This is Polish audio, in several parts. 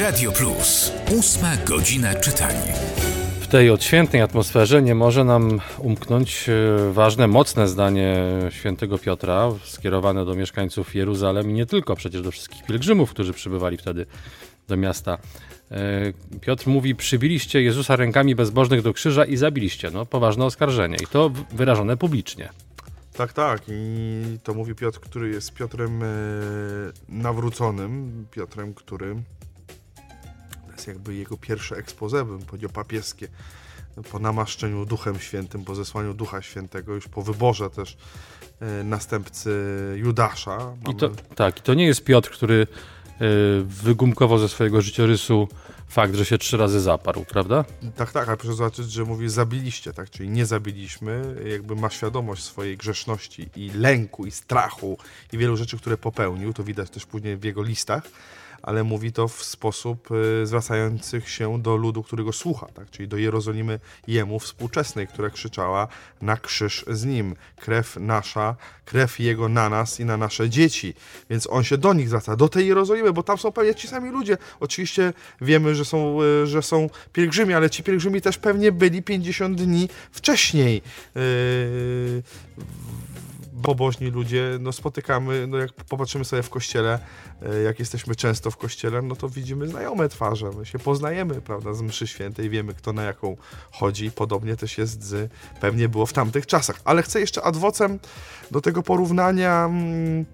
Radio Plus. Ósma godzina czytania. W tej odświętnej atmosferze nie może nam umknąć e, ważne, mocne zdanie świętego Piotra, skierowane do mieszkańców Jeruzalem i nie tylko, przecież do wszystkich pielgrzymów, którzy przybywali wtedy do miasta. E, Piotr mówi, przybiliście Jezusa rękami bezbożnych do krzyża i zabiliście. No, poważne oskarżenie i to wyrażone publicznie. Tak, tak. I to mówi Piotr, który jest Piotrem e, nawróconym, Piotrem, który jest jakby jego pierwsze expose, bym powiedział, papieskie. Po namaszczeniu Duchem Świętym, po zesłaniu Ducha Świętego, już po wyborze też e, następcy Judasza. I to, tak, i to nie jest Piotr, który e, wygumkował ze swojego życiorysu fakt, że się trzy razy zaparł, prawda? Tak, tak, ale proszę zobaczyć, że mówi zabiliście, tak, czyli nie zabiliśmy, jakby ma świadomość swojej grzeszności i lęku, i strachu, i wielu rzeczy, które popełnił, to widać też później w jego listach, ale mówi to w sposób y, zwracających się do ludu, który go słucha, tak? czyli do Jerozolimy jemu współczesnej, która krzyczała na krzyż z nim. Krew nasza, krew jego na nas i na nasze dzieci. Więc on się do nich zwraca, do tej Jerozolimy, bo tam są pewnie ci sami ludzie. Oczywiście wiemy, że są, y, że są pielgrzymi, ale ci pielgrzymi też pewnie byli 50 dni wcześniej. Yy, pobożni ludzie, no spotykamy, no jak popatrzymy sobie w kościele, e, jak jesteśmy często w kościele, no to widzimy znajome twarze, my się poznajemy, prawda, z mszy świętej, wiemy kto na jaką chodzi, podobnie też jest z, pewnie było w tamtych czasach. Ale chcę jeszcze adwocem do tego porównania mm,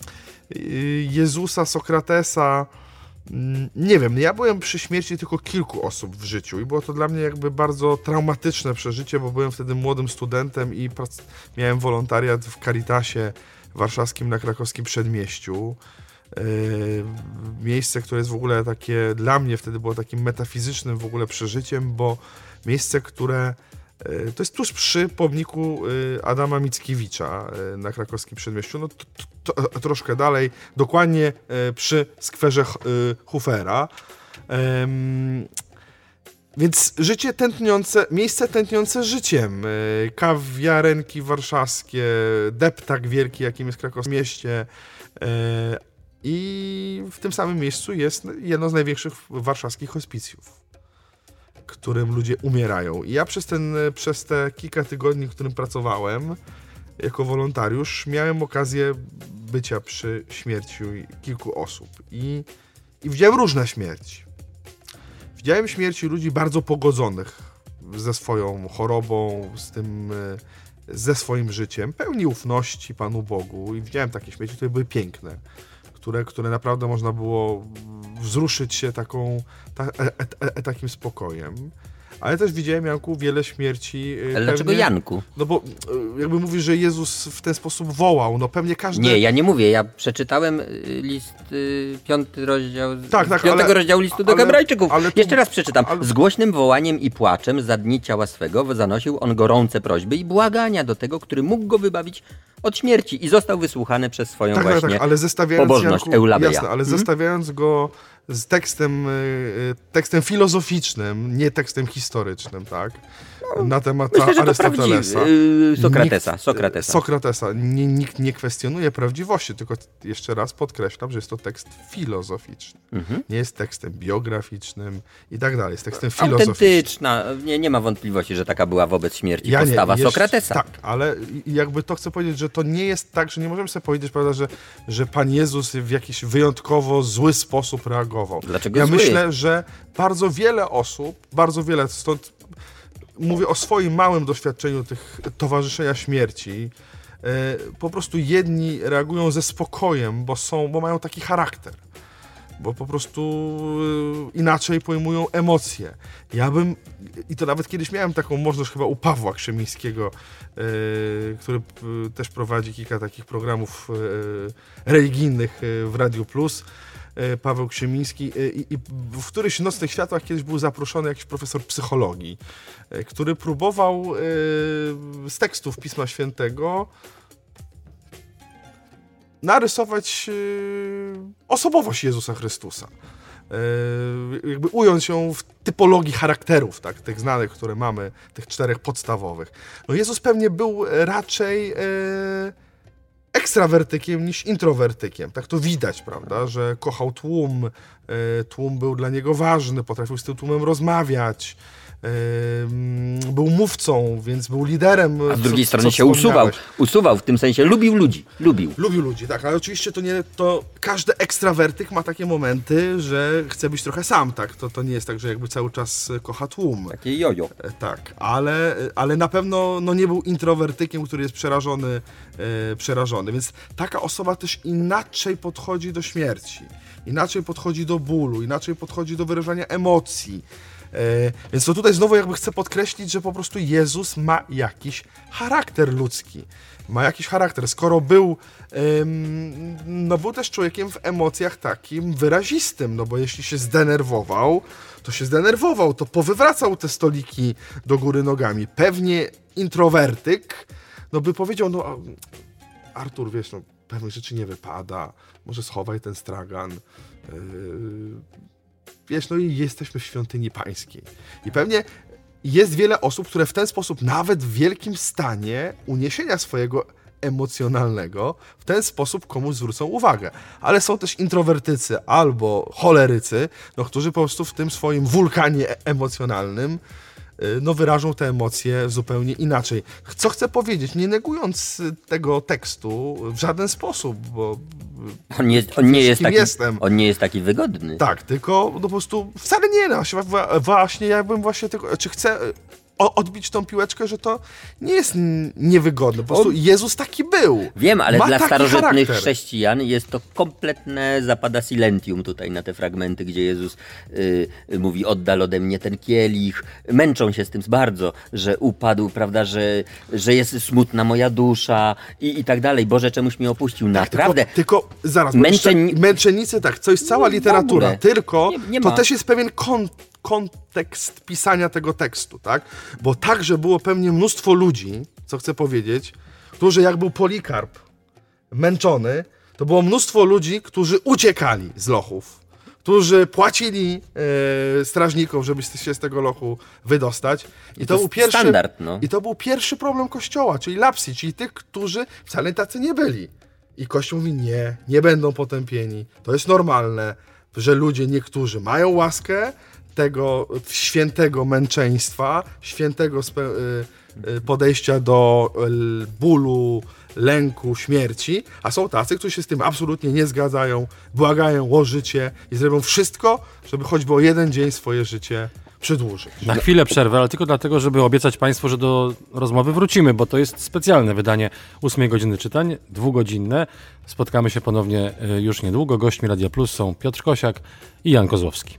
y, Jezusa, Sokratesa, nie wiem, ja byłem przy śmierci tylko kilku osób w życiu i było to dla mnie jakby bardzo traumatyczne przeżycie, bo byłem wtedy młodym studentem i miałem wolontariat w Caritasie warszawskim na krakowskim przedmieściu. Yy, miejsce, które jest w ogóle takie, dla mnie wtedy było takim metafizycznym w ogóle przeżyciem, bo miejsce, które to jest tuż przy pomniku e, Adama Mickiewicza e, na krakowskim przedmieściu, no to, to, troszkę dalej, dokładnie przy skwerze Hufera. Więc życie tętniące, miejsce tętniące życiem. Kawiarenki warszawskie, deptak wielki, jakim jest Krakowskie mieście. I w tym samym miejscu jest jedno z największych warszawskich hospicjów którym ludzie umierają. I ja przez, ten, przez te kilka tygodni, w którym pracowałem jako wolontariusz, miałem okazję bycia przy śmierci kilku osób. I, i widziałem różne śmierci. Widziałem śmierci ludzi bardzo pogodzonych ze swoją chorobą, z tym, ze swoim życiem, pełni ufności Panu Bogu. I widziałem takie śmierci, które były piękne które, które naprawdę można było wzruszyć się taką, ta, e, e, e, takim spokojem. Ale też widziałem, Janku, wiele śmierci. Ale pewnie, dlaczego Janku? No bo jakby mówisz, że Jezus w ten sposób wołał, no pewnie każdy... Nie, ja nie mówię, ja przeczytałem list, y, piąty rozdział, tak, tak, piątego ale, rozdziału listu do Hebrajczyków. Jeszcze raz przeczytam. Ale... Z głośnym wołaniem i płaczem za dni ciała swego zanosił on gorące prośby i błagania do tego, który mógł go wybawić od śmierci i został wysłuchany przez swoją tak, właśnie tak, tak, ale zestawiając, pobożność Janku, Eulabeja. Jasne, ale hmm? zestawiając go z tekstem, y, y, tekstem filozoficznym, nie tekstem historycznym, tak? No, na temat myślę, że Arystotelesa. Yy, Sokratesa. Nikt, Sokratesa. Sokratesa. Nie, nikt nie kwestionuje prawdziwości, tylko jeszcze raz podkreślam, że jest to tekst filozoficzny. Mhm. Nie jest tekstem biograficznym i tak dalej. Jest tekstem filozoficznym. Autentyczna. Nie, nie ma wątpliwości, że taka była wobec śmierci ja postawa nie, jeszcze, Sokratesa. Tak, ale jakby to chcę powiedzieć, że to nie jest tak, że nie możemy sobie powiedzieć, prawda, że, że Pan Jezus w jakiś wyjątkowo zły sposób reagował. Dlaczego Ja zły? myślę, że bardzo wiele osób, bardzo wiele, stąd mówię o swoim małym doświadczeniu tych towarzyszenia śmierci. E, po prostu jedni reagują ze spokojem, bo są, bo mają taki charakter. Bo po prostu e, inaczej pojmują emocje. Ja bym, i to nawet kiedyś miałem taką możliwość chyba u Pawła Krzemińskiego, e, który też prowadzi kilka takich programów religijnych w Radio Plus Paweł Ksiemiński e, i, w któryś Nocnych Światłach kiedyś był zaproszony jakiś profesor psychologii, e, który próbował e, z tekstów Pisma Świętego narysować e, osobowość Jezusa Chrystusa. E, jakby ująć ją w typologii charakterów, tak, tych znanych, które mamy, tych czterech podstawowych. No Jezus pewnie był raczej e, ekstrawertykiem niż introwertykiem. Tak to widać, prawda, że kochał tłum, e, tłum był dla niego ważny, potrafił z tym tłumem rozmawiać, był mówcą, więc był liderem. A z drugiej co, strony co się usuwał, usuwał, w tym sensie lubił ludzi, lubił. Lubił ludzi, tak, ale oczywiście to nie, to każdy ekstrawertyk ma takie momenty, że chce być trochę sam, tak, to, to nie jest tak, że jakby cały czas kocha tłum. Takie jojo. E, tak, ale, ale na pewno no, nie był introwertykiem, który jest przerażony, e, przerażony, więc taka osoba też inaczej podchodzi do śmierci, inaczej podchodzi do bólu, inaczej podchodzi do wyrażania emocji, E, więc to tutaj znowu jakby chcę podkreślić, że po prostu Jezus ma jakiś charakter ludzki. Ma jakiś charakter. Skoro był, no był też człowiekiem w emocjach takim wyrazistym, no bo jeśli się zdenerwował, to się zdenerwował, to powywracał te stoliki do góry nogami. Pewnie introwertyk, no by powiedział, no Artur, wiesz, no pewnych rzeczy nie wypada, może schowaj ten stragan, yy, wiesz, no i jesteśmy w świątyni pańskiej. I pewnie jest wiele osób, które w ten sposób, nawet w wielkim stanie uniesienia swojego emocjonalnego, w ten sposób komuś zwrócą uwagę. Ale są też introwertycy albo cholerycy, no, którzy po prostu w tym swoim wulkanie emocjonalnym Y, no, wyrażą te emocje zupełnie inaczej. Co chcę powiedzieć, nie negując tego tekstu w żaden sposób, bo on, jest, on, nie, jest taki, jestem. on nie jest taki wygodny. Tak, tylko no, po prostu wcale nie, no, właśnie ja bym właśnie tego, czy chcę odbić tą piłeczkę, że to nie jest niewygodne. Po prostu Jezus taki był. Wiem, ale Ma dla starożytnych charakter. chrześcijan jest to kompletne zapada silentium tutaj na te fragmenty, gdzie Jezus y, mówi oddal ode mnie ten kielich. Męczą się z tym bardzo, że upadł, prawda, że, że jest smutna moja dusza i, i tak dalej. Boże, czemuś mnie opuścił. Tak, Naprawdę. Tylko, tylko zaraz, Męczeni... męczennicy, tak, co jest cała literatura, tylko nie, nie to też jest pewien kontekst kontekst pisania tego tekstu, tak? Bo także było pewnie mnóstwo ludzi, co chcę powiedzieć, którzy jak był Polikarp męczony, to było mnóstwo ludzi, którzy uciekali z lochów, którzy płacili e, strażnikom, żeby się z tego lochu wydostać. I, I to, to był pierwszy, standard, no. I to był pierwszy problem Kościoła, czyli lapsi, czyli tych, którzy wcale tacy nie byli. I Kościół mówi, nie, nie będą potępieni. To jest normalne, że ludzie niektórzy mają łaskę, tego świętego męczeństwa, świętego y, y, podejścia do bólu, lęku, śmierci, a są tacy, którzy się z tym absolutnie nie zgadzają, błagają o życie i zrobią wszystko, żeby choćby o jeden dzień swoje życie przedłużyć. Na chwilę przerwę, ale tylko dlatego, żeby obiecać Państwu, że do rozmowy wrócimy, bo to jest specjalne wydanie 8 godziny czytań, dwugodzinne. Spotkamy się ponownie y, już niedługo. Gośćmi Radia Plus są Piotr Kosiak i Jan Kozłowski.